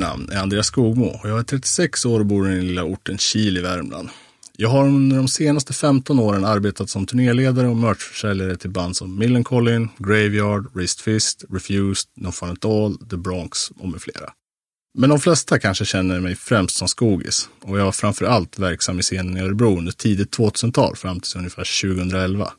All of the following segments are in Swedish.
Mitt namn är Andreas Skogmo och jag är 36 år och bor i den lilla orten Kil i Värmland. Jag har under de senaste 15 åren arbetat som turnéledare och merchförsäljare till band som Millencolin, Graveyard, Wrist Fist, Refused, No Fun At All, The Bronx och med flera. Men de flesta kanske känner mig främst som skogis och jag var framför allt verksam i scenen i Örebro under tidigt 2000-tal fram till ungefär 2011.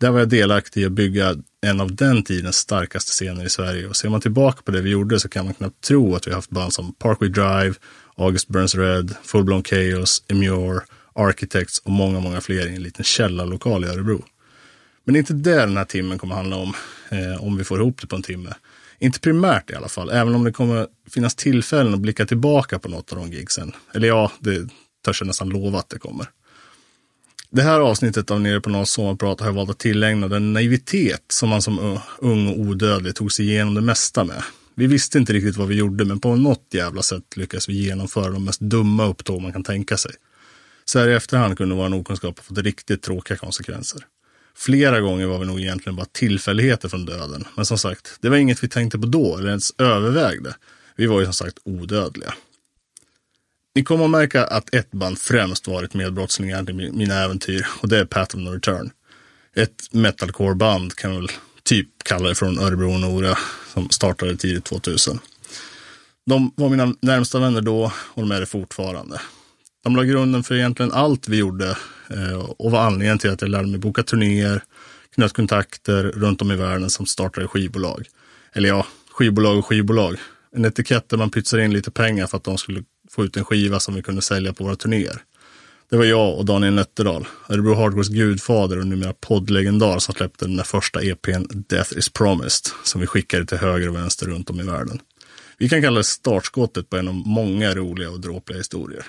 Där var jag delaktig i att bygga en av den tidens starkaste scener i Sverige och ser man tillbaka på det vi gjorde så kan man knappt tro att vi haft band som Parkway Drive, August Burns Red, Full Blown Chaos, Emure, Architects och många, många fler i en liten källarlokal i Örebro. Men det är inte det den här timmen kommer handla om, eh, om vi får ihop det på en timme. Inte primärt i alla fall, även om det kommer finnas tillfällen att blicka tillbaka på något av de gigsen. Eller ja, det törs jag nästan lova att det kommer. Det här avsnittet av Nere på Norr sommarprat har jag valt att tillägna den naivitet som man som ung och odödlig tog sig igenom det mesta med. Vi visste inte riktigt vad vi gjorde, men på något jävla sätt lyckades vi genomföra de mest dumma upptåg man kan tänka sig. Så här i efterhand kunde vår okunskap ha fått riktigt tråkiga konsekvenser. Flera gånger var vi nog egentligen bara tillfälligheter från döden. Men som sagt, det var inget vi tänkte på då eller ens övervägde. Vi var ju som sagt odödliga. Ni kommer att märka att ett band främst varit medbrottslingar i mina äventyr och det är Path of No Return. Ett metalcore-band kan man väl typ kalla det från Örebro och Nora som startade tidigt 2000. De var mina närmsta vänner då och de är det fortfarande. De la grunden för egentligen allt vi gjorde eh, och var anledningen till att jag lärde mig boka turnéer, knöt kontakter runt om i världen som startade skivbolag. Eller ja, skivbolag och skivbolag. En etikett där man pytsar in lite pengar för att de skulle få ut en skiva som vi kunde sälja på våra turnéer. Det var jag och Daniel Nätterdal, Örebro Hardcores gudfader och numera poddlegendar som släppte den där första EPn Death is Promised som vi skickade till höger och vänster runt om i världen. Vi kan kalla det startskottet på en av många roliga och dråpliga historier.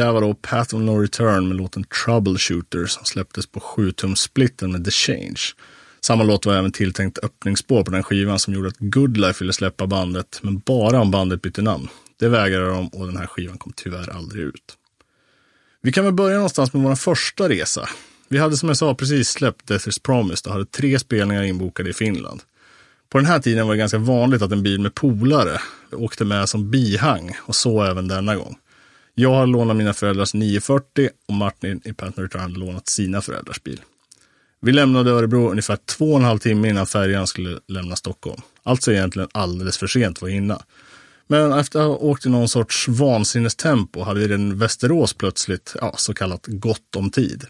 Där var då Path of No Return med låten Troubleshooter som släpptes på 7-tums-splitten med The Change. Samma låt var även tilltänkt öppningsspår på den skivan som gjorde att Goodlife ville släppa bandet, men bara om bandet bytte namn. Det vägrade de och den här skivan kom tyvärr aldrig ut. Vi kan väl börja någonstans med vår första resa. Vi hade som jag sa precis släppt Death is Promised och hade tre spelningar inbokade i Finland. På den här tiden var det ganska vanligt att en bil med polare åkte med som bihang och så även denna gång. Jag har lånat mina föräldrars 940 och Martin i Patner Return lånat sina föräldrars bil. Vi lämnade Örebro ungefär två och en halv timme innan färjan skulle lämna Stockholm. Alltså egentligen alldeles för sent var innan. Men efter att ha åkt i någon sorts vansinnestempo hade vi den Västerås plötsligt, ja, så kallat gott om tid.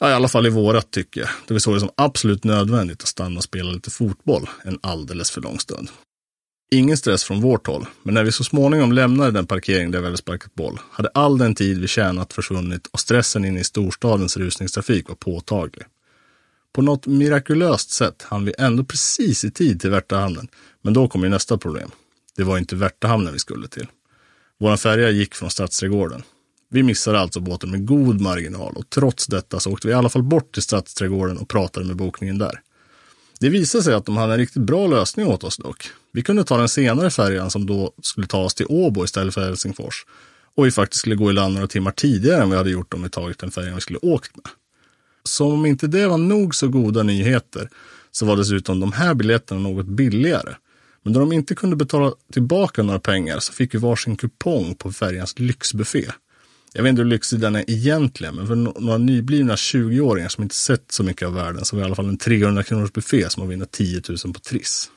Ja, i alla fall i vårat tycke, då vi såg det som absolut nödvändigt att stanna och spela lite fotboll en alldeles för lång stund. Ingen stress från vårt håll, men när vi så småningom lämnade den parkering där vi hade sparkat boll hade all den tid vi tjänat försvunnit och stressen inne i storstadens rusningstrafik var påtaglig. På något mirakulöst sätt hann vi ändå precis i tid till Värtahamnen, men då kom ju nästa problem. Det var inte Värtahamnen vi skulle till. Vår färja gick från Stadsträdgården. Vi missade alltså båten med god marginal och trots detta så åkte vi i alla fall bort till Stadsträdgården och pratade med bokningen där. Det visade sig att de hade en riktigt bra lösning åt oss dock. Vi kunde ta den senare färjan som då skulle ta oss till Åbo istället för Helsingfors. Och vi faktiskt skulle gå i land några timmar tidigare än vi hade gjort om vi tagit den färjan vi skulle åkt med. Som om inte det var nog så goda nyheter så var dessutom de här biljetterna något billigare. Men då de inte kunde betala tillbaka några pengar så fick vi varsin kupong på färjans lyxbuffé. Jag vet inte hur lyxig den är egentligen, men för några nyblivna 20-åringar som inte sett så mycket av världen så var det i alla fall en 300 kronors buffé som att vinna 10 000 på Triss.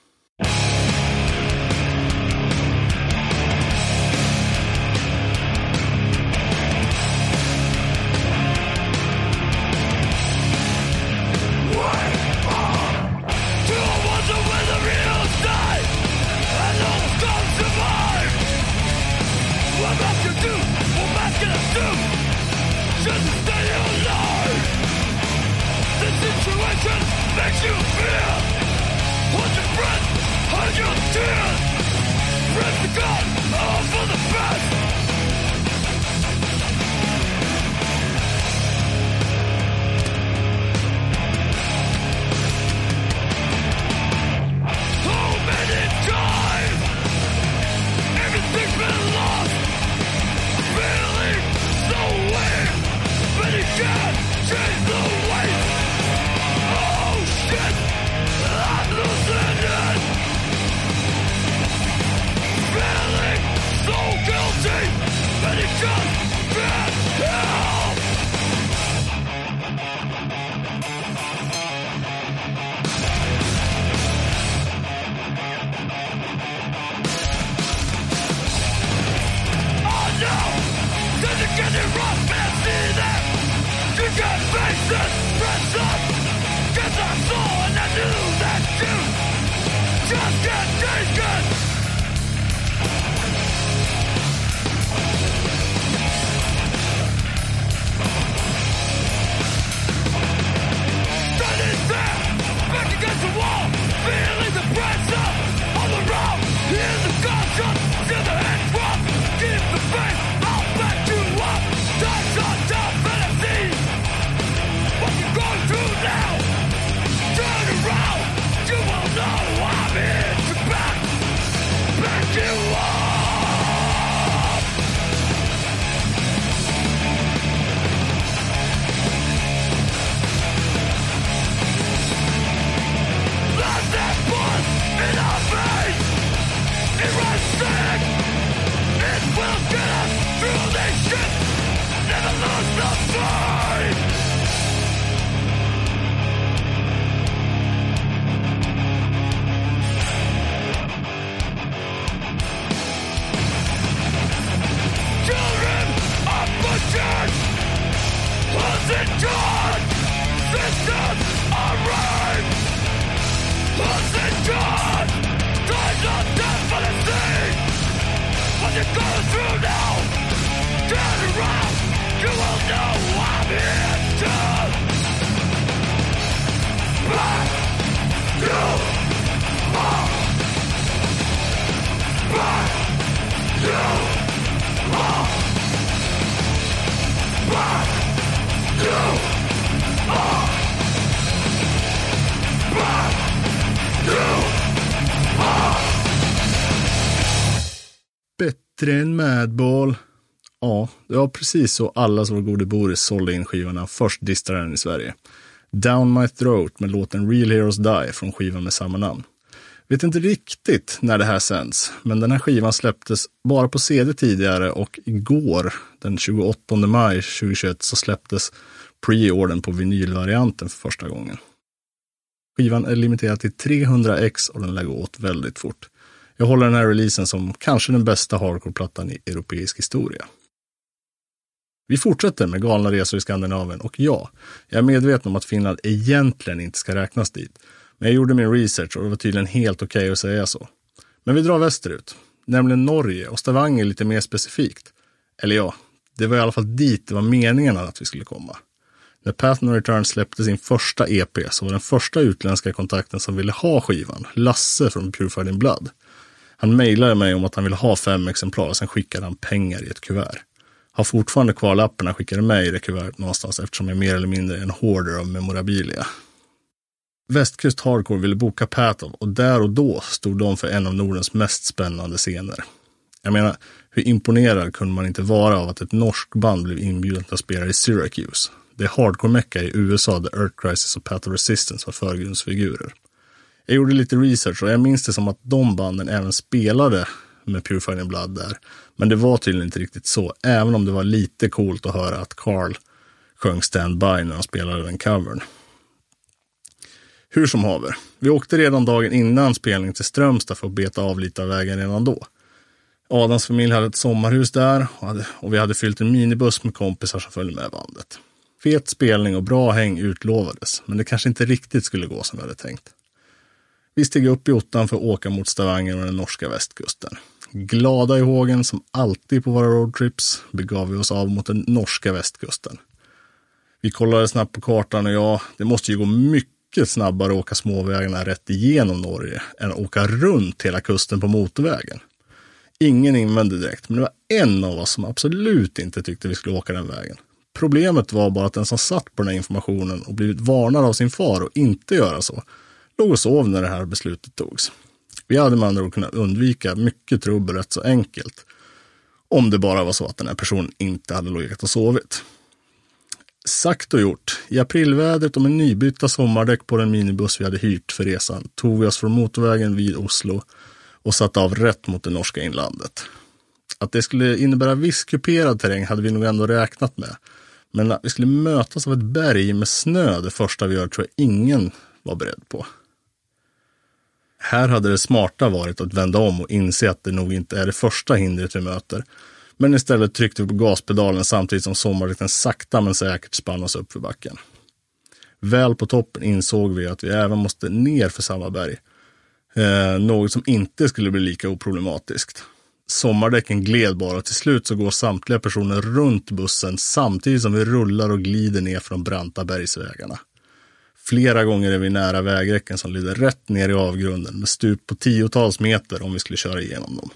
Bättre än Madball. Ja, det var precis så alla som var gode Boris sålde in skivorna han först distade den i Sverige. Down My Throat med låten Real Heroes Die från skivan med samma namn. Vet inte riktigt när det här sänds, men den här skivan släpptes bara på CD tidigare och igår, den 28 maj 2021, så släpptes pre-ordern på vinylvarianten för första gången. Skivan är limiterad till 300 ex och den lär gå åt väldigt fort. Jag håller den här releasen som kanske den bästa hardcore-plattan i europeisk historia. Vi fortsätter med galna resor i Skandinavien och ja, jag är medveten om att Finland egentligen inte ska räknas dit. Men jag gjorde min research och det var tydligen helt okej okay att säga så. Men vi drar västerut, nämligen Norge och Stavanger lite mer specifikt. Eller ja, det var i alla fall dit det var meningen att vi skulle komma. När Path No Return släppte sin första EP så var den första utländska kontakten som ville ha skivan Lasse från Purified in Blood. Han mejlade mig om att han ville ha fem exemplar och sen skickade han pengar i ett kuvert. Har fortfarande kvar lappen han skickade mig i det kuvertet någonstans eftersom jag är mer eller mindre en hoarder av memorabilia. Västkust Hardcore ville boka Patov och där och då stod de för en av Nordens mest spännande scener. Jag menar, hur imponerad kunde man inte vara av att ett norskt band blev inbjudet att spela i Syracuse? Det är hardcore-mecka i USA där Earth Crisis och Path of Resistance var förgrundsfigurer. Jag gjorde lite research och jag minns det som att de banden även spelade med Purifying Blood där. Men det var tydligen inte riktigt så, även om det var lite coolt att höra att Carl sjöng Stand By när han spelade den covern. Hur som haver, vi åkte redan dagen innan spelning till Strömstad för att beta av lite av vägen redan då. Adams familj hade ett sommarhus där och vi hade fyllt en minibuss med kompisar som följde med bandet. Fet spelning och bra häng utlovades, men det kanske inte riktigt skulle gå som vi hade tänkt. Vi steg upp i ottan för att åka mot Stavanger och den norska västkusten. Glada i hågen som alltid på våra roadtrips begav vi oss av mot den norska västkusten. Vi kollade snabbt på kartan och ja, det måste ju gå mycket snabbare att åka småvägarna rätt igenom Norge än att åka runt hela kusten på motorvägen. Ingen invände direkt, men det var en av oss som absolut inte tyckte vi skulle åka den vägen. Problemet var bara att den som satt på den här informationen och blivit varnad av sin far att inte göra så, låg och sov när det här beslutet togs. Vi hade med andra ord kunnat undvika mycket trubbel rätt så enkelt. Om det bara var så att den här personen inte hade legat och sovit. Sagt och gjort. I aprilvädret och med nybytta sommardäck på den minibuss vi hade hyrt för resan tog vi oss från motorvägen vid Oslo och satte av rätt mot det norska inlandet. Att det skulle innebära viss kuperad terräng hade vi nog ändå räknat med. Men att vi skulle mötas av ett berg med snö det första vi gör tror jag ingen var beredd på. Här hade det smarta varit att vända om och inse att det nog inte är det första hindret vi möter men istället tryckte vi på gaspedalen samtidigt som sommardäcken sakta men säkert spann oss upp för backen. Väl på toppen insåg vi att vi även måste ner för samma berg. Eh, något som inte skulle bli lika oproblematiskt. Sommardäcken gled bara och till slut så går samtliga personer runt bussen samtidigt som vi rullar och glider ner från branta bergsvägarna. Flera gånger är vi nära vägräcken som leder rätt ner i avgrunden med stup på tiotals meter om vi skulle köra igenom dem.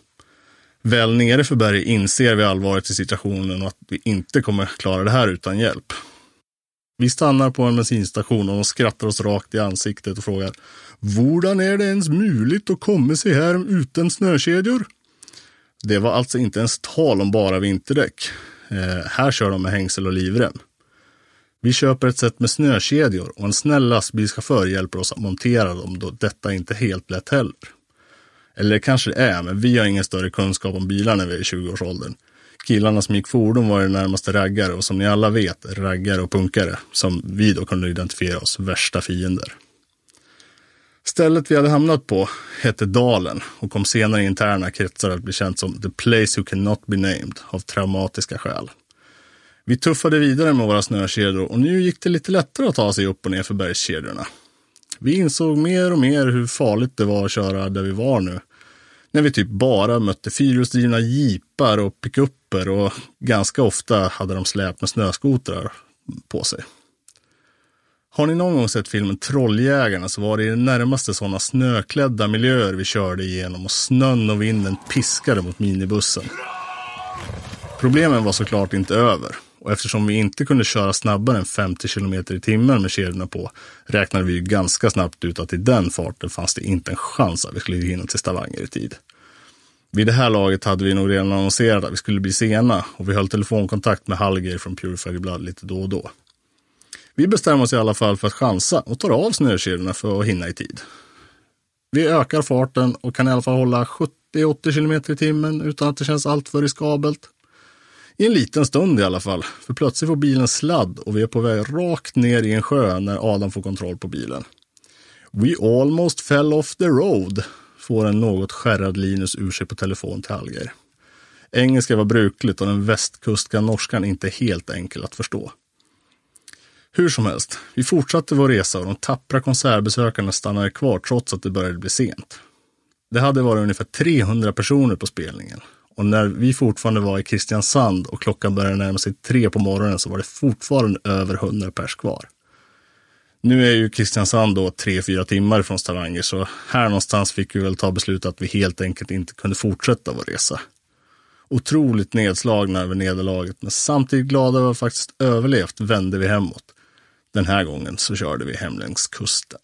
Väl nere för berget inser vi allvaret i situationen och att vi inte kommer klara det här utan hjälp. Vi stannar på en bensinstation och de skrattar oss rakt i ansiktet och frågar Vordan är det ens möjligt att komma sig här utan snökedjor? Det var alltså inte ens tal om bara vinterdäck. Eh, här kör de med hängsel och livrem. Vi köper ett set med snökedjor och en snäll lastbilschaufför hjälper oss att montera dem då detta inte är helt lätt heller. Eller det kanske det är, men vi har ingen större kunskap om bilar när vi är i 20-årsåldern. Killarna som gick fordon var det närmaste raggare och som ni alla vet, raggare och punkare, som vi då kunde identifiera oss värsta fiender. Stället vi hade hamnat på hette Dalen och kom senare i interna kretsar att bli känt som The Place Who Cannot Be Named av traumatiska skäl. Vi tuffade vidare med våra snökedjor och nu gick det lite lättare att ta sig upp och ner för bergskedjorna. Vi insåg mer och mer hur farligt det var att köra där vi var nu när vi typ bara mötte fyrhjulsdrivna jeepar och pickuper och ganska ofta hade de släp med snöskotrar på sig. Har ni någon gång sett filmen Trolljägarna så var det i det närmaste sådana snöklädda miljöer vi körde igenom och snön och vinden piskade mot minibussen. Problemen var såklart inte över och eftersom vi inte kunde köra snabbare än 50 km i timmen med kedjorna på räknade vi ju ganska snabbt ut att i den farten fanns det inte en chans att vi skulle hinna till Stavanger i tid. Vid det här laget hade vi nog redan annonserat att vi skulle bli sena och vi höll telefonkontakt med Hallgeir från Purified Blood lite då och då. Vi bestämmer oss i alla fall för att chansa och tar av snökedjorna för att hinna i tid. Vi ökar farten och kan i alla fall hålla 70-80 km i timmen utan att det känns alltför riskabelt. I en liten stund i alla fall, för plötsligt får bilen sladd och vi är på väg rakt ner i en sjö när Adam får kontroll på bilen. We almost fell off the road, får en något skärrad Linus ur sig på telefon till Alger. Engelska var brukligt och den västkustska norskan inte helt enkel att förstå. Hur som helst, vi fortsatte vår resa och de tappra konsertbesökarna stannade kvar trots att det började bli sent. Det hade varit ungefär 300 personer på spelningen och när vi fortfarande var i Kristiansand och klockan började närma sig tre på morgonen så var det fortfarande över 100 pers kvar. Nu är ju Kristiansand då tre, fyra timmar från Stavanger, så här någonstans fick vi väl ta beslutet att vi helt enkelt inte kunde fortsätta vår resa. Otroligt nedslagna över nederlaget, men samtidigt glada över att faktiskt överlevt vände vi hemåt. Den här gången så körde vi hem längs kusten.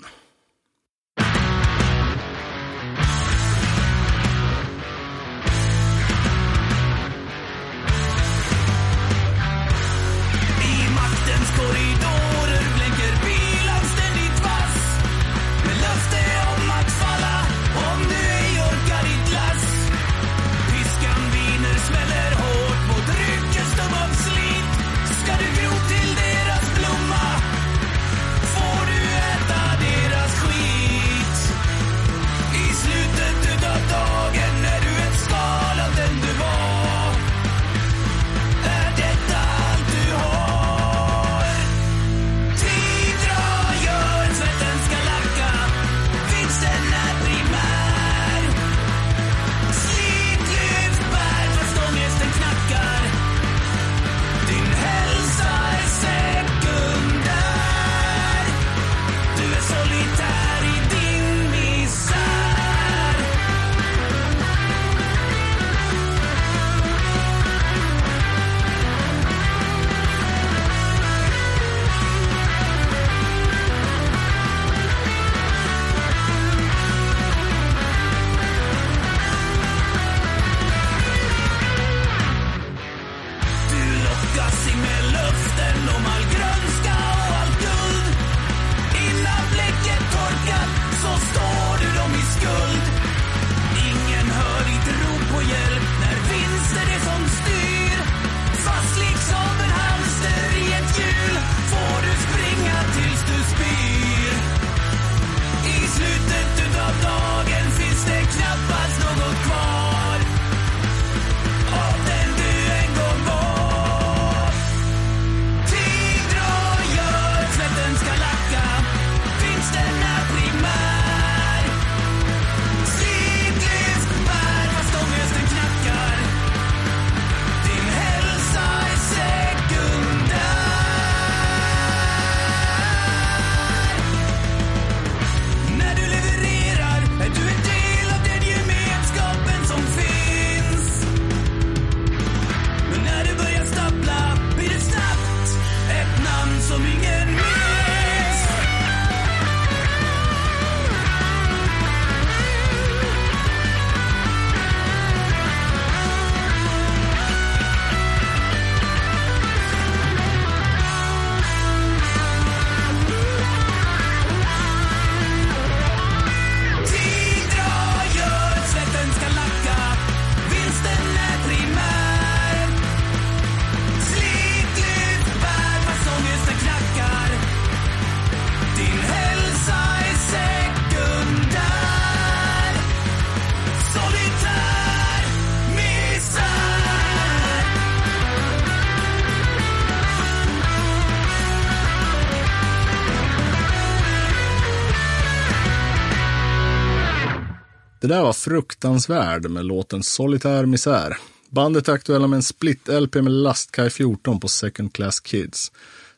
Det där var fruktansvärd med låten Solitär Misär. Bandet är aktuella med en split-LP med Lastkaj 14 på Second Class Kids.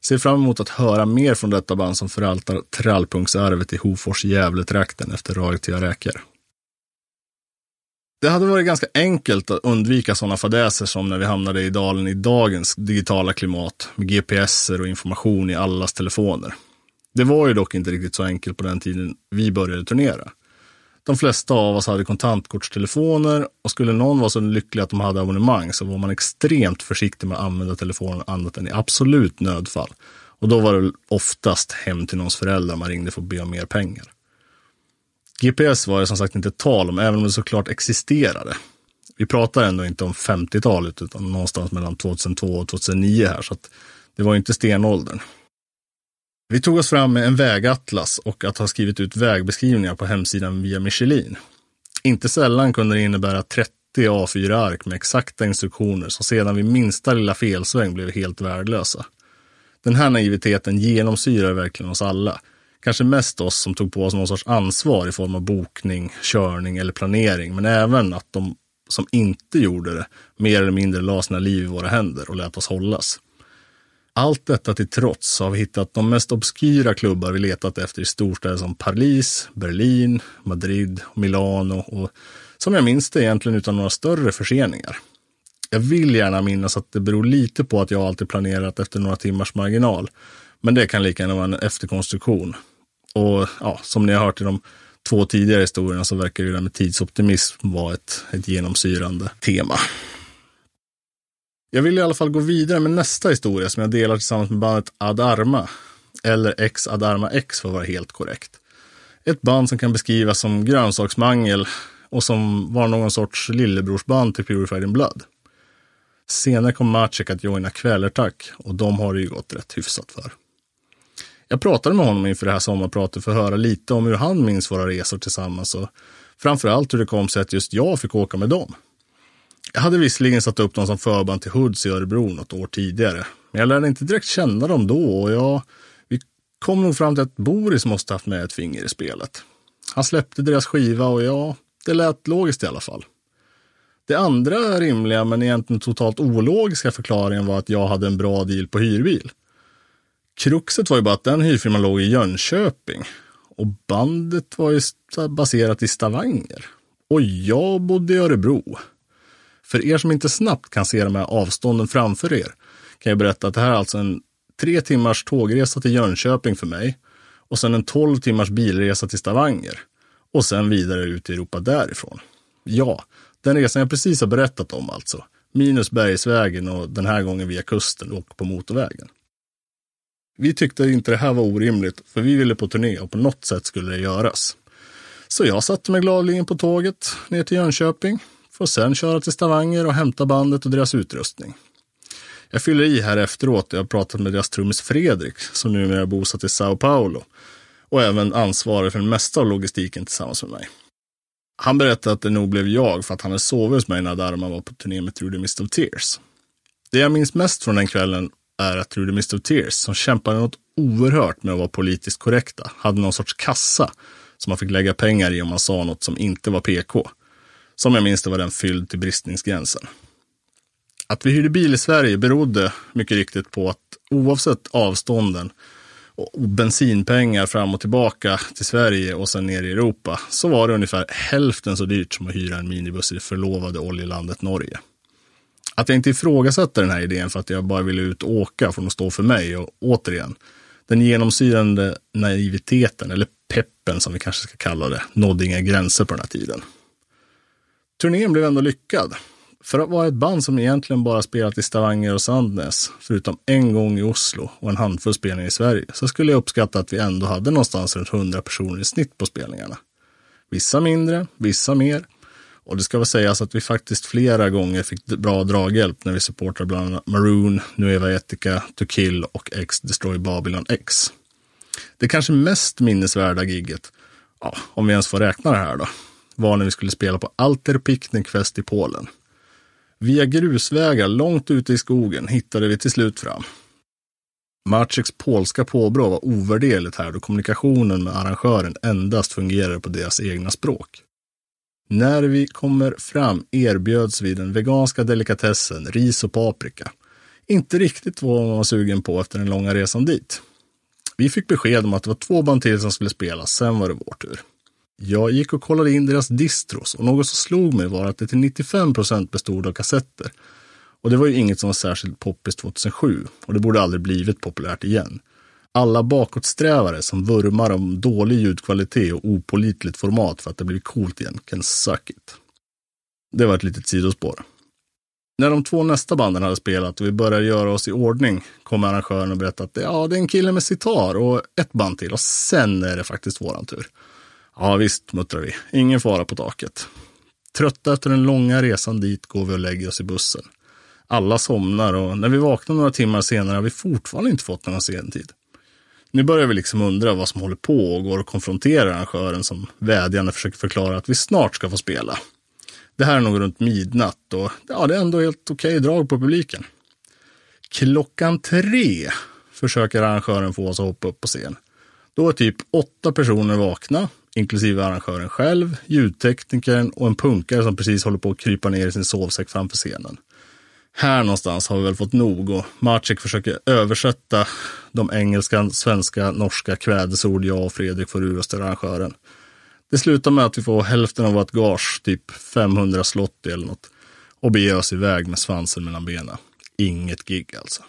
Ser fram emot att höra mer från detta band som förvaltar trallpunksarvet i Hofors-Gävletrakten efter radioaktiva räkor. Det hade varit ganska enkelt att undvika sådana fadäser som när vi hamnade i dalen i dagens digitala klimat med GPSer och information i allas telefoner. Det var ju dock inte riktigt så enkelt på den tiden vi började turnera. De flesta av oss hade kontantkortstelefoner och skulle någon vara så lycklig att de hade abonnemang så var man extremt försiktig med att använda telefonen annat än i absolut nödfall. Och då var det oftast hem till någons föräldrar man ringde för att be om mer pengar. GPS var det som sagt inte tal om, även om det såklart existerade. Vi pratar ändå inte om 50-talet utan någonstans mellan 2002 och 2009 här, så att det var inte stenåldern. Vi tog oss fram med en vägatlas och att ha skrivit ut vägbeskrivningar på hemsidan via Michelin. Inte sällan kunde det innebära 30 A4-ark med exakta instruktioner som sedan vid minsta lilla felsväng blev helt värdelösa. Den här naiviteten genomsyrar verkligen oss alla. Kanske mest oss som tog på oss någon sorts ansvar i form av bokning, körning eller planering, men även att de som inte gjorde det mer eller mindre la sina liv i våra händer och lät oss hållas. Allt detta till trots har vi hittat de mest obskyra klubbar vi letat efter i storstäder som Paris, Berlin, Madrid, Milano och som jag minns det egentligen utan några större förseningar. Jag vill gärna minnas att det beror lite på att jag alltid planerat efter några timmars marginal. Men det kan lika gärna vara en efterkonstruktion. Och ja, som ni har hört i de två tidigare historierna så verkar det det med tidsoptimism vara ett, ett genomsyrande tema. Jag vill i alla fall gå vidare med nästa historia som jag delar tillsammans med bandet Ad Arma. Eller X Ad Arma X för att vara helt korrekt. Ett band som kan beskrivas som grönsaksmangel och som var någon sorts lillebrorsband till Purified in Blood. Senare kom Maciek att joina Kvällertack och de har det ju gått rätt hyfsat för. Jag pratade med honom inför det här sommarpratet för att höra lite om hur han minns våra resor tillsammans och framförallt hur det kom sig att just jag fick åka med dem. Jag hade visserligen satt upp dem som förband till Hoods i Örebro något år tidigare, men jag lärde inte direkt känna dem då och jag, vi kom nog fram till att Boris måste haft med ett finger i spelet. Han släppte deras skiva och ja, det lät logiskt i alla fall. Det andra rimliga, men egentligen totalt ologiska förklaringen var att jag hade en bra deal på hyrbil. Kruxet var ju bara att den hyrfirman låg i Jönköping och bandet var ju baserat i Stavanger. Och jag bodde i Örebro. För er som inte snabbt kan se de här avstånden framför er kan jag berätta att det här är alltså en tre timmars tågresa till Jönköping för mig och sen en tolv timmars bilresa till Stavanger och sen vidare ut i Europa därifrån. Ja, den resan jag precis har berättat om alltså. Minus bergsvägen och den här gången via kusten och på motorvägen. Vi tyckte inte det här var orimligt, för vi ville på turné och på något sätt skulle det göras. Så jag satte mig gladeligen på tåget ner till Jönköping får sen köra till Stavanger och hämta bandet och deras utrustning. Jag fyller i här efteråt. Jag har pratat med deras trummis Fredrik som numera är bosatt i Sao Paulo och även ansvarig för det mesta av logistiken tillsammans med mig. Han berättade att det nog blev jag för att han hade sovit hos mig när Darman var på turné med Through the Mist of Tears. Det jag minns mest från den kvällen är att Through the Mist of Tears, som kämpade något oerhört med att vara politiskt korrekta, hade någon sorts kassa som man fick lägga pengar i om man sa något som inte var PK. Som jag minns det var den fylld till bristningsgränsen. Att vi hyrde bil i Sverige berodde mycket riktigt på att oavsett avstånden och bensinpengar fram och tillbaka till Sverige och sen ner i Europa så var det ungefär hälften så dyrt som att hyra en minibuss i det förlovade oljelandet Norge. Att jag inte ifrågasätter den här idén för att jag bara ville ut och åka får nog stå för mig och återigen, den genomsyrande naiviteten, eller peppen som vi kanske ska kalla det, nådde inga gränser på den här tiden. Turnén blev ändå lyckad. För att vara ett band som egentligen bara spelat i Stavanger och Sandnes, förutom en gång i Oslo och en handfull spelningar i Sverige, så skulle jag uppskatta att vi ändå hade någonstans runt 100 personer i snitt på spelningarna. Vissa mindre, vissa mer. Och det ska väl sägas att vi faktiskt flera gånger fick bra draghjälp när vi supportade bland annat Maroon, Nueva Etica, To Kill och X Destroy Babylon X. Det kanske mest minnesvärda gigget, ja, om vi ens får räkna det här då, var när vi skulle spela på Alter Picknickfest i Polen. Via grusvägar långt ute i skogen hittade vi till slut fram. Macieks polska påbrå var ovärderligt här då kommunikationen med arrangören endast fungerade på deras egna språk. När vi kommer fram erbjöds vi den veganska delikatessen ris och paprika. Inte riktigt vad man var sugen på efter den långa resan dit. Vi fick besked om att det var två band till som skulle spela, sen var det vår tur. Jag gick och kollade in deras distros och något som slog mig var att det till 95 procent bestod av kassetter. Och det var ju inget som var särskilt poppis 2007 och det borde aldrig blivit populärt igen. Alla bakåtsträvare som vurmar om dålig ljudkvalitet och opolitligt format för att det blivit coolt igen kan suck it. Det var ett litet sidospår. När de två nästa banden hade spelat och vi började göra oss i ordning kom arrangören och berättade att ja, det är en kille med sitar och ett band till och sen är det faktiskt våran tur. Ja visst, muttrar vi. Ingen fara på taket. Trötta efter den långa resan dit går vi och lägger oss i bussen. Alla somnar och när vi vaknar några timmar senare har vi fortfarande inte fått någon sentid. Nu börjar vi liksom undra vad som håller på och går och konfronterar arrangören som vädjande försöker förklara att vi snart ska få spela. Det här är nog runt midnatt och ja, det är ändå helt okej drag på publiken. Klockan tre försöker arrangören få oss att hoppa upp på scen. Då är typ åtta personer vakna, inklusive arrangören själv, ljudteknikern och en punkare som precis håller på att krypa ner i sin sovsäck framför scenen. Här någonstans har vi väl fått nog och Maciek försöker översätta de engelska, svenska, norska kvädesord jag och Fredrik får ur oss till arrangören. Det slutar med att vi får hälften av vårt gage, typ 500 slott eller något, och beger oss iväg med svansen mellan benen. Inget gig alltså.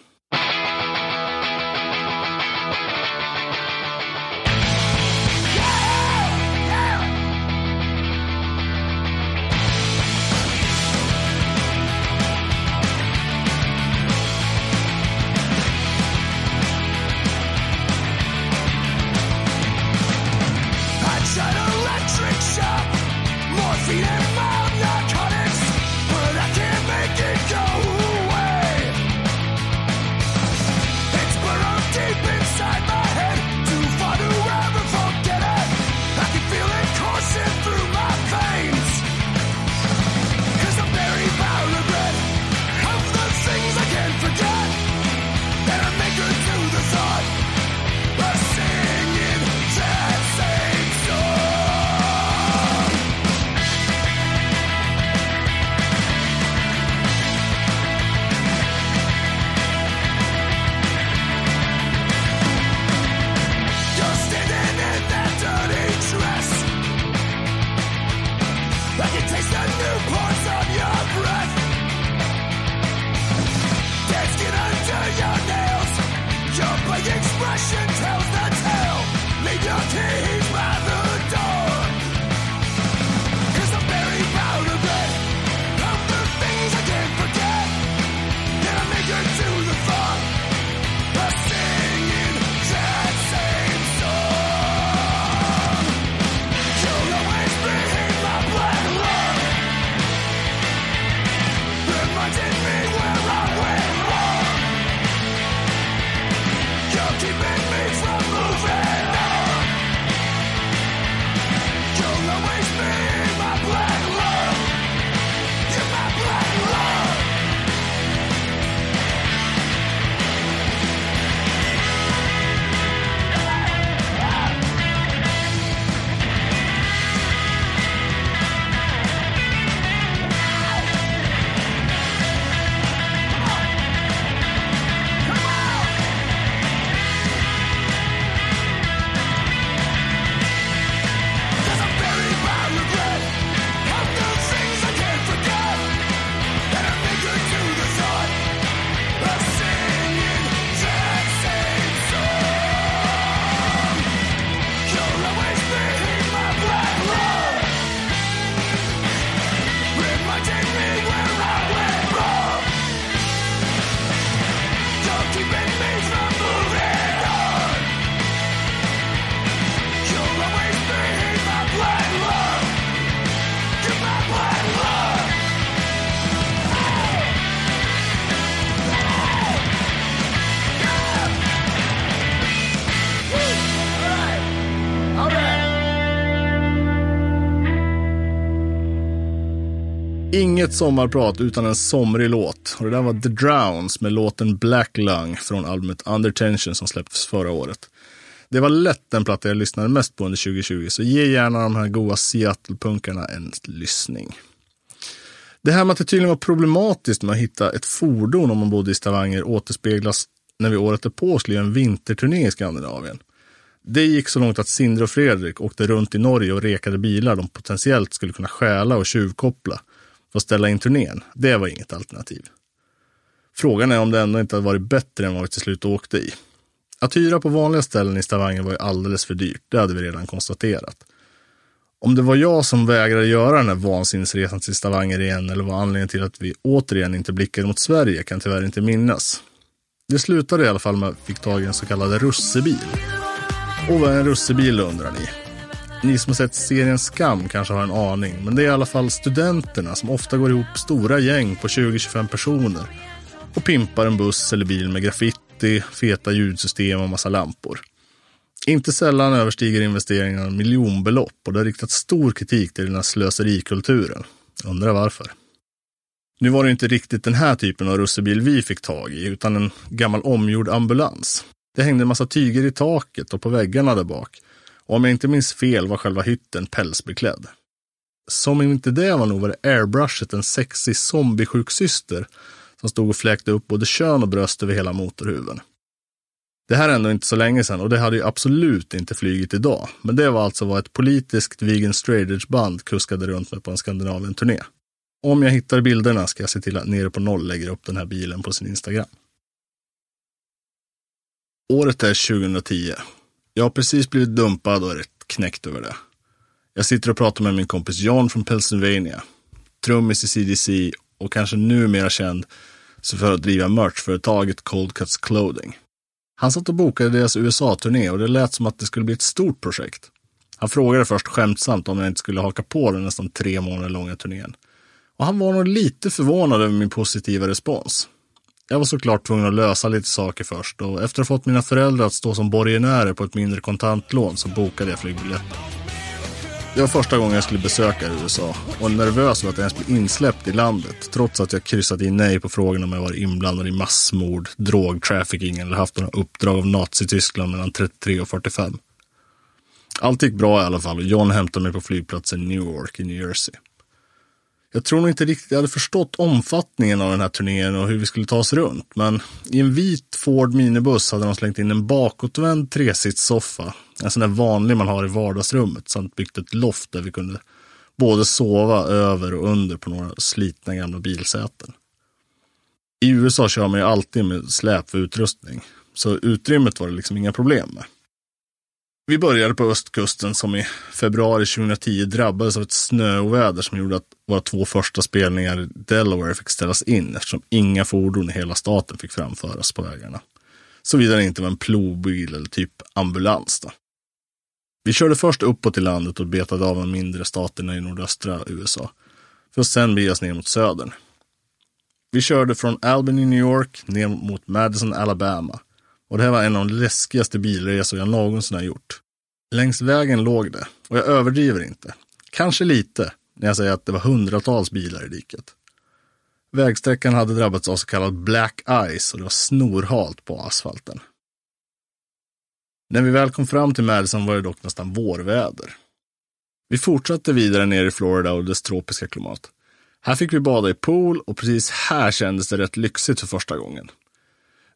Inget sommarprat utan en somrig låt. Och det där var The Drowns med låten Black Lung från albumet Under Tension som släpptes förra året. Det var lätt den platta jag lyssnade mest på under 2020, så ge gärna de här goa Seattle-punkarna en lyssning. Det här med att det tydligen var problematiskt med att hitta ett fordon om man bodde i Stavanger återspeglas när vi året därpå skulle göra en vinterturné i Skandinavien. Det gick så långt att Sindre och Fredrik åkte runt i Norge och rekade bilar de potentiellt skulle kunna stjäla och tjuvkoppla för att ställa in turnén. Det var inget alternativ. Frågan är om det ändå inte hade varit bättre än vad vi till slut åkte i. Att hyra på vanliga ställen i Stavanger var ju alldeles för dyrt, det hade vi redan konstaterat. Om det var jag som vägrade göra den här vansinnesresan till Stavanger igen eller var anledningen till att vi återigen inte blickade mot Sverige kan tyvärr inte minnas. Det slutade i alla fall med att vi fick tag i en så kallad russebil. Och vad är en russebil undrar ni? Ni som har sett serien Skam kanske har en aning, men det är i alla fall studenterna som ofta går ihop stora gäng på 20-25 personer och pimpar en buss eller bil med graffiti, feta ljudsystem och massa lampor. Inte sällan överstiger investeringarna miljonbelopp och det har riktat stor kritik till den här slöserikulturen. Undrar varför. Nu var det inte riktigt den här typen av russebil vi fick tag i, utan en gammal omgjord ambulans. Det hängde en massa tyger i taket och på väggarna där bak. Och om jag inte minns fel var själva hytten pälsbeklädd. Som om inte det var nog var det airbrushet en sexig zombiesjuksyster som stod och fläkte upp både kön och bröst över hela motorhuven. Det här är ändå inte så länge sedan och det hade ju absolut inte flygit idag. Men det var alltså vad ett politiskt vegan straight band kuskade runt med på en Skandinavien-turné. Om jag hittar bilderna ska jag se till att Nere på Noll lägger upp den här bilen på sin Instagram. Året är 2010. Jag har precis blivit dumpad och är rätt knäckt över det. Jag sitter och pratar med min kompis John från Pennsylvania, trummis i CDC och kanske numera känd för att driva merchföretaget Cold Cuts Clothing. Han satt och bokade deras USA-turné och det lät som att det skulle bli ett stort projekt. Han frågade först skämtsamt om jag inte skulle haka på den nästan tre månader långa turnén. Och han var nog lite förvånad över min positiva respons. Jag var såklart tvungen att lösa lite saker först och efter att ha fått mina föräldrar att stå som borgenärer på ett mindre kontantlån så bokade jag flygbiljetten. Det var första gången jag skulle besöka USA och nervös över att jag ens bli insläppt i landet trots att jag kryssat i nej på frågan om jag var inblandad i massmord, drogtrafficking eller haft några uppdrag av Nazityskland mellan 33 och 45. Allt gick bra i alla fall och John hämtade mig på flygplatsen Newark i New Jersey. Jag tror nog inte riktigt jag hade förstått omfattningen av den här turnén och hur vi skulle ta oss runt. Men i en vit Ford minibuss hade de slängt in en bakåtvänd tresitssoffa. En sån där vanlig man har i vardagsrummet. Samt byggt ett loft där vi kunde både sova över och under på några slitna gamla bilsäten. I USA kör man ju alltid med släp för utrustning. Så utrymmet var det liksom inga problem med. Vi började på östkusten som i februari 2010 drabbades av ett snöoväder som gjorde att våra två första spelningar i Delaware fick ställas in eftersom inga fordon i hela staten fick framföras på vägarna. Såvida det inte var en plogbil eller typ ambulans. Då. Vi körde först uppåt i landet och betade av de mindre staterna i nordöstra USA. För att sedan bege oss ner mot södern. Vi körde från Albany, New York, ner mot Madison, Alabama och det här var en av de läskigaste bilresor jag någonsin har gjort. Längs vägen låg det, och jag överdriver inte, kanske lite, när jag säger att det var hundratals bilar i diket. Vägsträckan hade drabbats av så kallad black ice och det var snorhalt på asfalten. När vi väl kom fram till Madison var det dock nästan vårväder. Vi fortsatte vidare ner i Florida och dess tropiska klimat. Här fick vi bada i pool och precis här kändes det rätt lyxigt för första gången.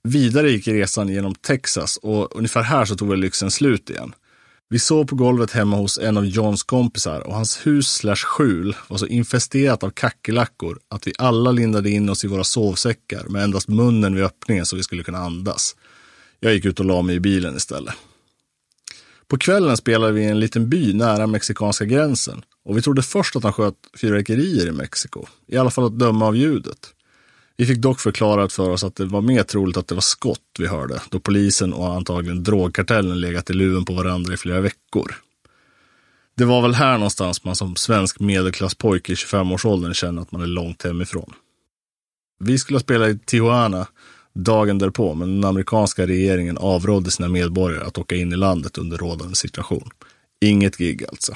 Vidare gick resan genom Texas och ungefär här så tog väl lyxen slut igen. Vi sov på golvet hemma hos en av Johns kompisar och hans hus slash skjul var så infesterat av kackerlackor att vi alla lindade in oss i våra sovsäckar med endast munnen vid öppningen så vi skulle kunna andas. Jag gick ut och la mig i bilen istället. På kvällen spelade vi i en liten by nära mexikanska gränsen och vi trodde först att han sköt fyrverkerier i Mexiko, i alla fall att döma av ljudet. Vi fick dock förklarat för oss att det var mer troligt att det var skott vi hörde, då polisen och antagligen drogkartellen legat i luven på varandra i flera veckor. Det var väl här någonstans man som svensk medelklasspojke i 25-årsåldern känner att man är långt hemifrån. Vi skulle spela i Tijuana dagen därpå, men den amerikanska regeringen avrådde sina medborgare att åka in i landet under rådande situation. Inget gig alltså.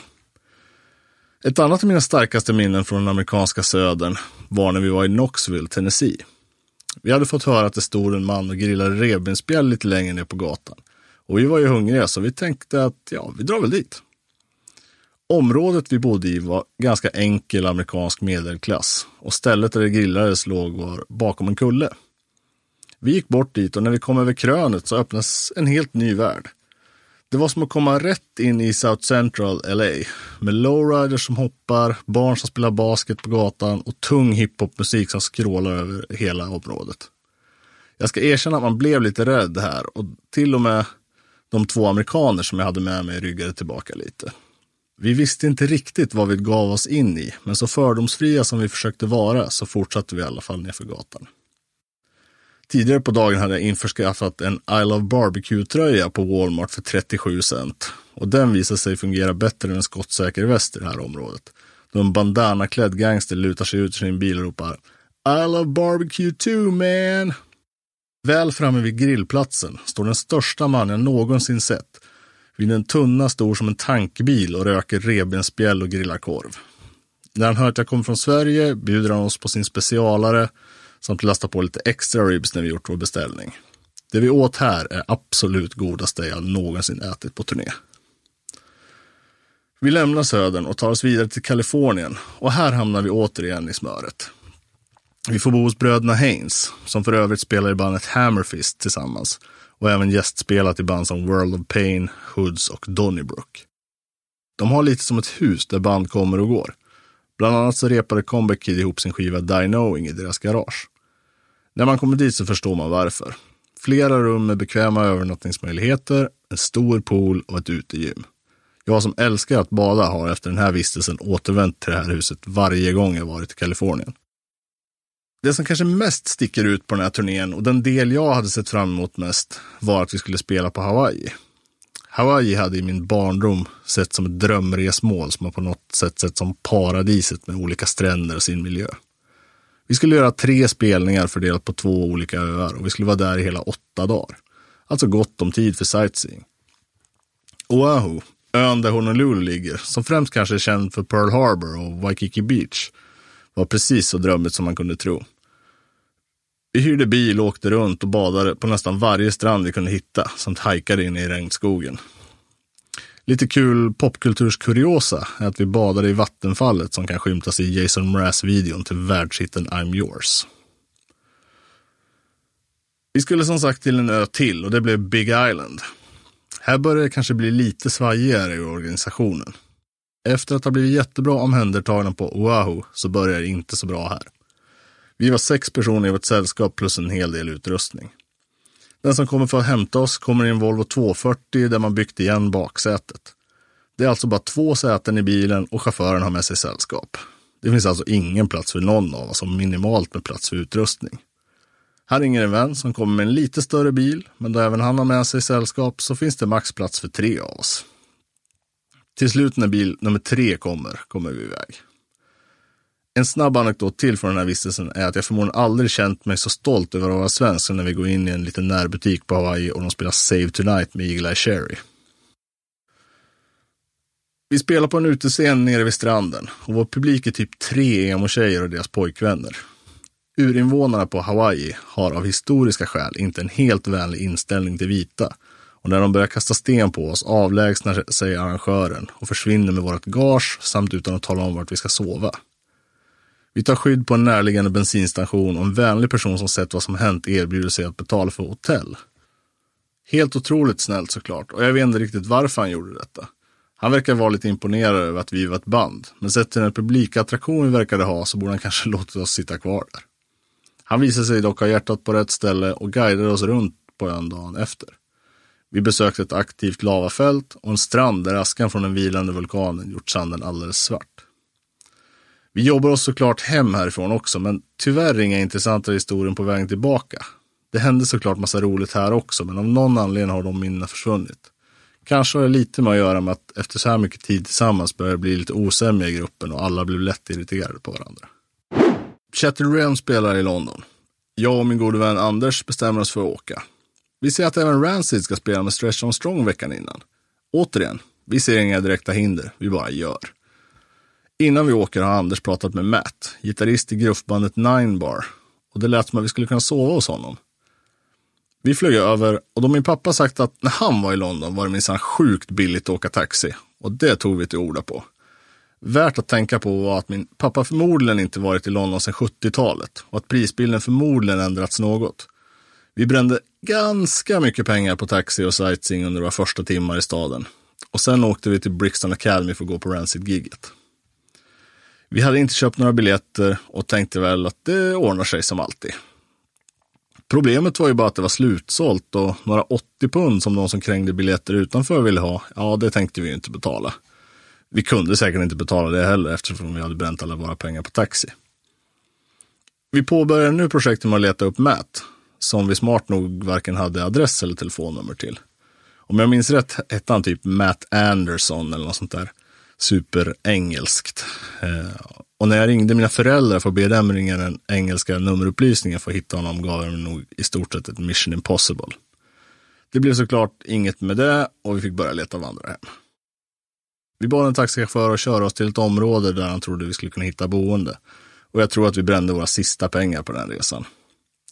Ett annat av mina starkaste minnen från den amerikanska södern var när vi var i Knoxville, Tennessee. Vi hade fått höra att det stod en man och grillade revbensspjäll lite längre ner på gatan. Och vi var ju hungriga så vi tänkte att ja, vi drar väl dit. Området vi bodde i var ganska enkel amerikansk medelklass och stället där det grillades låg var bakom en kulle. Vi gick bort dit och när vi kom över krönet så öppnades en helt ny värld. Det var som att komma rätt in i South Central LA med lowriders som hoppar, barn som spelar basket på gatan och tung hiphopmusik som skrålar över hela området. Jag ska erkänna att man blev lite rädd här och till och med de två amerikaner som jag hade med mig ryggade tillbaka lite. Vi visste inte riktigt vad vi gav oss in i, men så fördomsfria som vi försökte vara så fortsatte vi i alla fall nerför gatan. Tidigare på dagen hade jag införskaffat en I Love Barbecue-tröja på Walmart för 37 cent. Och den visade sig fungera bättre än en skottsäker väst i det här området. Då en bandana-klädd gangster lutar sig ut ur sin bil och ropar I love barbecue too man! Väl framme vid grillplatsen står den största man jag någonsin sett vid en tunna stor som en tankbil och röker revbensspjäll och grillar korv. När han hör att jag kommer från Sverige bjuder han oss på sin specialare samt lasta på lite extra ribs när vi gjort vår beställning. Det vi åt här är absolut godaste jag någonsin ätit på turné. Vi lämnar södern och tar oss vidare till Kalifornien och här hamnar vi återigen i smöret. Vi får bo hos bröderna Haynes, som för övrigt spelar i bandet Hammerfist tillsammans och även gästspelat i band som World of Pain, Hoods och Donnybrook. De har lite som ett hus där band kommer och går. Bland annat så repade Comeback Kid ihop sin skiva Die Knowing i deras garage. När man kommer dit så förstår man varför. Flera rum med bekväma övernattningsmöjligheter, en stor pool och ett utegym. Jag som älskar att bada har efter den här vistelsen återvänt till det här huset varje gång jag varit i Kalifornien. Det som kanske mest sticker ut på den här turnén och den del jag hade sett fram emot mest var att vi skulle spela på Hawaii. Hawaii hade i min barndom sett som ett drömresmål som har på något sätt sett som paradiset med olika stränder och sin miljö. Vi skulle göra tre spelningar fördelat på två olika öar och vi skulle vara där i hela åtta dagar. Alltså gott om tid för sightseeing. Oahu, ön där Honolulu ligger, som främst kanske är känd för Pearl Harbor och Waikiki Beach, var precis så drömmigt som man kunde tro. Vi hyrde bil och åkte runt och badade på nästan varje strand vi kunde hitta, samt hajkade in i regnskogen. Lite kul popkulturskuriosa är att vi badade i vattenfallet som kan skymtas i Jason Mraz-videon till världshitten I'm yours. Vi skulle som sagt till en ö till och det blev Big Island. Här började det kanske bli lite svajigare i organisationen. Efter att ha blivit jättebra omhändertagna på Oahu så börjar det inte så bra här. Vi var sex personer i vårt sällskap plus en hel del utrustning. Den som kommer för att hämta oss kommer i en Volvo 240 där man byggt igen baksätet. Det är alltså bara två säten i bilen och chauffören har med sig sällskap. Det finns alltså ingen plats för någon av oss och minimalt med plats för utrustning. Här ringer en vän som kommer med en lite större bil, men då även han har med sig sällskap så finns det max plats för tre av oss. Till slut när bil nummer tre kommer, kommer vi iväg. En snabb anekdot till från den här vistelsen är att jag förmodligen aldrig känt mig så stolt över att vara svensk som när vi går in i en liten närbutik på Hawaii och de spelar Save Tonight med Eagle Eye Cherry. Vi spelar på en utescen nere vid stranden och vår publik är typ tre emo-tjejer och deras pojkvänner. Urinvånarna på Hawaii har av historiska skäl inte en helt vänlig inställning till vita och när de börjar kasta sten på oss avlägsnar sig arrangören och försvinner med vårt gage samt utan att tala om vart vi ska sova. Vi tar skydd på en närliggande bensinstation och en vänlig person som sett vad som hänt erbjuder sig att betala för hotell. Helt otroligt snällt såklart och jag vet inte riktigt varför han gjorde detta. Han verkar vara lite imponerad över att vi var ett band, men sett till den publikattraktion vi verkade ha så borde han kanske låtit oss sitta kvar där. Han visade sig dock ha hjärtat på rätt ställe och guidade oss runt på ön dagen efter. Vi besökte ett aktivt lavafält och en strand där askan från den vilande vulkanen gjort sanden alldeles svart. Vi jobbar oss såklart hem härifrån också, men tyvärr inga intressanta historier på vägen tillbaka. Det hände såklart massa roligt här också, men av någon anledning har de minnena försvunnit. Kanske har det lite med att göra med att efter så här mycket tid tillsammans börjar det bli lite osämja i gruppen och alla blev lätt irriterade på varandra. Chatter Ram spelar i London. Jag och min gode vän Anders bestämmer oss för att åka. Vi ser att även Rancid ska spela med Stretch on Strong veckan innan. Återigen, vi ser inga direkta hinder, vi bara gör. Innan vi åker har Anders pratat med Matt, gitarrist i gruffbandet Nine Bar. Och det lät som att vi skulle kunna sova hos honom. Vi flög över och då min pappa sagt att när han var i London var det minsann sjukt billigt att åka taxi. Och det tog vi till orda på. Värt att tänka på var att min pappa förmodligen inte varit i London sedan 70-talet och att prisbilden förmodligen ändrats något. Vi brände ganska mycket pengar på taxi och sightseeing under våra första timmar i staden. Och sen åkte vi till Brixton Academy för att gå på Rancid-giget. Vi hade inte köpt några biljetter och tänkte väl att det ordnar sig som alltid. Problemet var ju bara att det var slutsålt och några 80 pund som de som krängde biljetter utanför ville ha, ja det tänkte vi ju inte betala. Vi kunde säkert inte betala det heller eftersom vi hade bränt alla våra pengar på taxi. Vi påbörjade nu projektet med att leta upp Matt, som vi smart nog varken hade adress eller telefonnummer till. Om jag minns rätt hette han typ Matt Anderson eller något sånt där superengelskt. Eh, och när jag ringde mina föräldrar för att be dem ringa den engelska nummerupplysningen för att hitta honom gav de nog i stort sett ett mission impossible. Det blev såklart inget med det och vi fick börja leta vandrarhem. Vi bad en taxichaufför att köra oss till ett område där han trodde vi skulle kunna hitta boende. Och jag tror att vi brände våra sista pengar på den resan.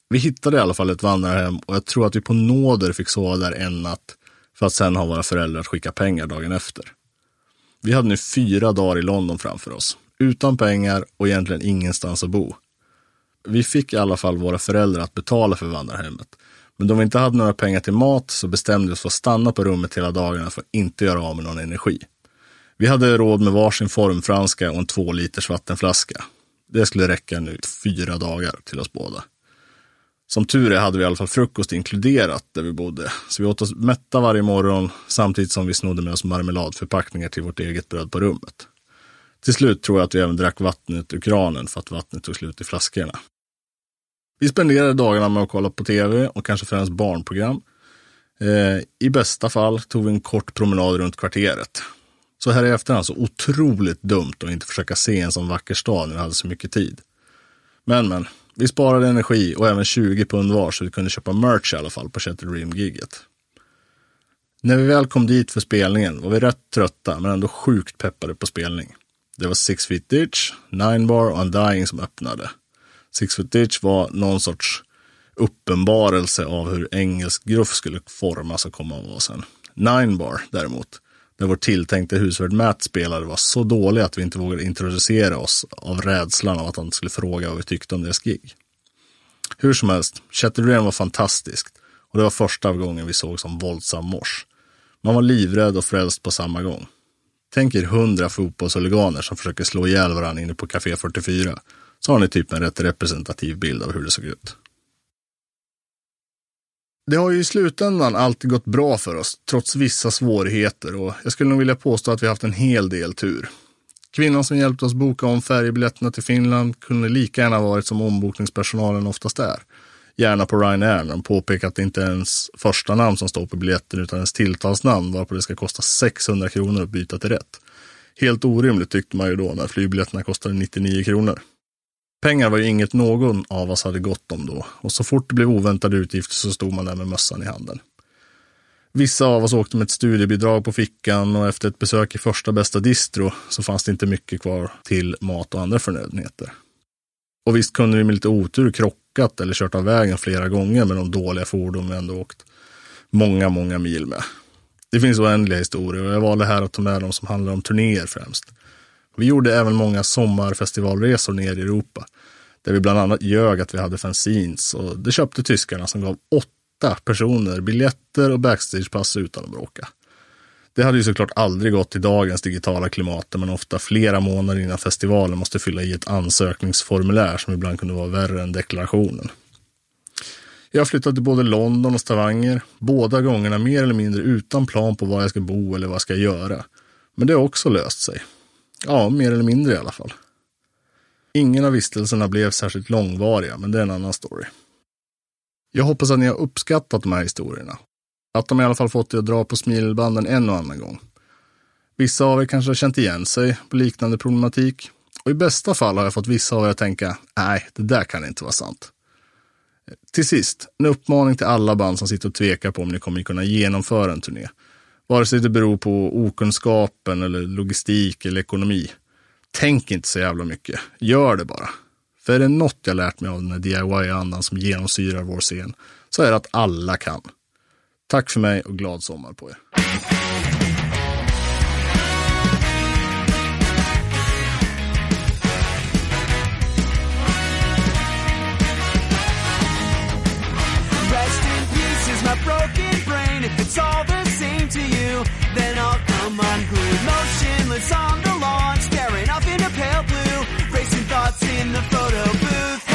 Vi hittade i alla fall ett vandrarhem och jag tror att vi på nåder fick sova där en natt för att sen ha våra föräldrar att skicka pengar dagen efter. Vi hade nu fyra dagar i London framför oss, utan pengar och egentligen ingenstans att bo. Vi fick i alla fall våra föräldrar att betala för vandrarhemmet. Men då vi inte hade några pengar till mat så bestämde vi oss för att stanna på rummet hela dagarna för att inte göra av med någon energi. Vi hade råd med varsin formfranska och en två liters vattenflaska. Det skulle räcka nu fyra dagar till oss båda. Som tur är hade vi i alla fall frukost inkluderat där vi bodde. Så vi åt oss mätta varje morgon samtidigt som vi snodde med oss marmeladförpackningar till vårt eget bröd på rummet. Till slut tror jag att vi även drack vattnet ur kranen för att vattnet tog slut i flaskorna. Vi spenderade dagarna med att kolla på tv och kanske främst barnprogram. Eh, I bästa fall tog vi en kort promenad runt kvarteret. Så här i efterhand så otroligt dumt att inte försöka se en sån vacker stad när vi hade så mycket tid. Men men, vi sparade energi och även 20 pund var så vi kunde köpa merch i alla fall på Shattered Dream-giget. När vi väl kom dit för spelningen var vi rätt trötta men ändå sjukt peppade på spelning. Det var Six Feet Ditch, Nine Bar och Undying som öppnade. Six Feet Ditch var någon sorts uppenbarelse av hur engelsk gruff skulle formas och komma av sen. Nine Bar däremot där vår tilltänkte husvärd Matt spelade var så dålig att vi inte vågade introducera oss av rädslan av att han skulle fråga vad vi tyckte om deras gig. Hur som helst, Chatterden var fantastiskt och det var första gången vi såg som våldsam mors. Man var livrädd och frälst på samma gång. Tänk er hundra fotbollshuliganer som försöker slå ihjäl varandra inne på Café 44. Så har ni typ en rätt representativ bild av hur det såg ut. Det har ju i slutändan alltid gått bra för oss, trots vissa svårigheter och jag skulle nog vilja påstå att vi haft en hel del tur. Kvinnan som hjälpte oss boka om färjebiljetterna till Finland kunde lika gärna varit som ombokningspersonalen oftast är. Gärna på Ryanair när de påpekar att det inte är ens första namn som står på biljetten utan ens tilltalsnamn varpå det ska kosta 600 kronor att byta till rätt. Helt orimligt tyckte man ju då när flygbiljetterna kostade 99 kronor. Pengar var ju inget någon av oss hade gott om då och så fort det blev oväntade utgifter så stod man där med mössan i handen. Vissa av oss åkte med ett studiebidrag på fickan och efter ett besök i första bästa distro så fanns det inte mycket kvar till mat och andra förnödenheter. Och visst kunde vi med lite otur krockat eller kört av vägen flera gånger med de dåliga fordon vi ändå åkt många, många mil med. Det finns oändliga historier och jag valde här att ta med de som handlar om turnéer främst. Vi gjorde även många sommarfestivalresor ner i Europa. Där vi bland annat ljög att vi hade fanzines och det köpte tyskarna som gav åtta personer biljetter och backstagepass utan att bråka. Det hade ju såklart aldrig gått i dagens digitala klimat där man ofta flera månader innan festivalen måste fylla i ett ansökningsformulär som ibland kunde vara värre än deklarationen. Jag har flyttat till både London och Stavanger, båda gångerna mer eller mindre utan plan på var jag ska bo eller vad jag ska göra. Men det har också löst sig. Ja, mer eller mindre i alla fall. Ingen av vistelserna blev särskilt långvariga, men det är en annan story. Jag hoppas att ni har uppskattat de här historierna. Att de i alla fall fått er att dra på smilbanden en och annan gång. Vissa av er kanske har känt igen sig på liknande problematik. Och i bästa fall har jag fått vissa av er att tänka, nej, det där kan inte vara sant. Till sist, en uppmaning till alla band som sitter och tvekar på om ni kommer kunna genomföra en turné. Vare sig det beror på okunskapen eller logistik eller ekonomi. Tänk inte så jävla mycket. Gör det bara. För är det något jag lärt mig av den här DIY-andan som genomsyrar vår scen så är det att alla kan. Tack för mig och glad sommar på er. Rest in peace is my broken brain. If it's all the same to you, then I'll come unglued. Motionless on the lawn, staring off into pale blue. Racing thoughts in the photo booth.